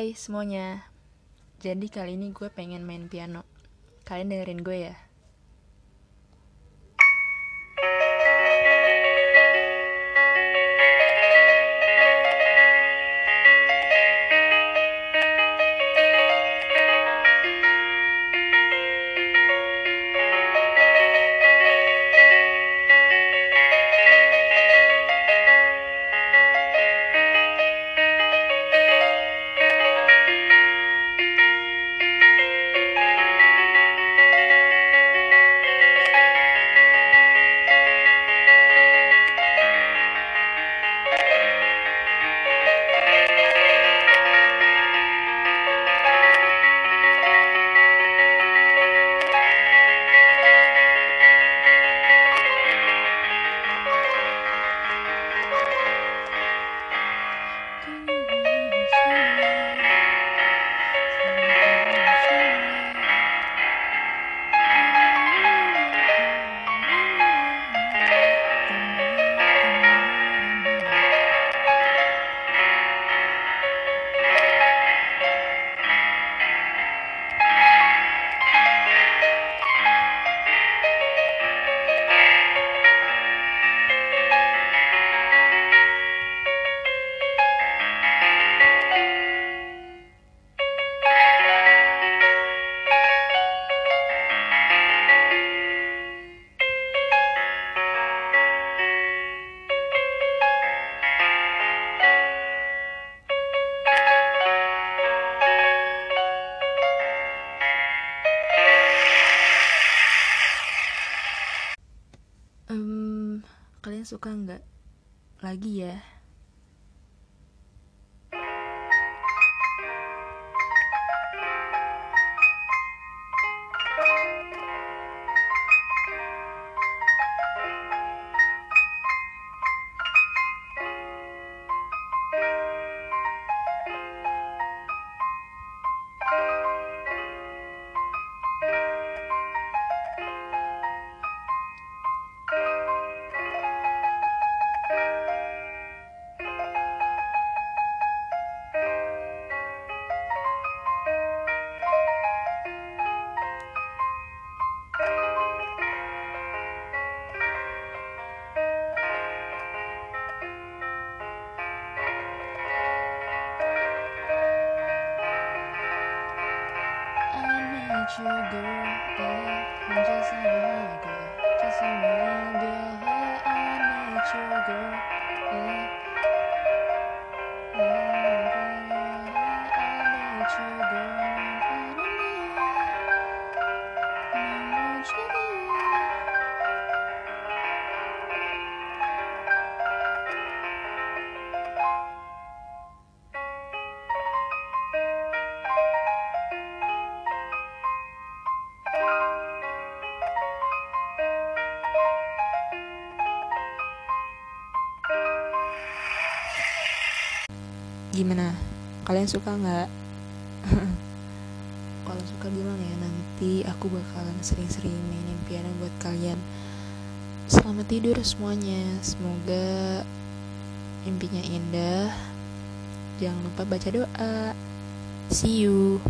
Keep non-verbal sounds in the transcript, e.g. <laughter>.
Hai semuanya. Jadi kali ini gue pengen main piano. Kalian dengerin gue ya Kalian suka nggak? Lagi ya 죽을 때 혼자 살아도 가슴은 교회 안에 죽을 을. Gimana? Kalian suka nggak? <laughs> Kalau suka bilang ya nanti aku bakalan sering-sering mainin piano buat kalian. Selamat tidur semuanya. Semoga mimpinya indah. Jangan lupa baca doa. See you.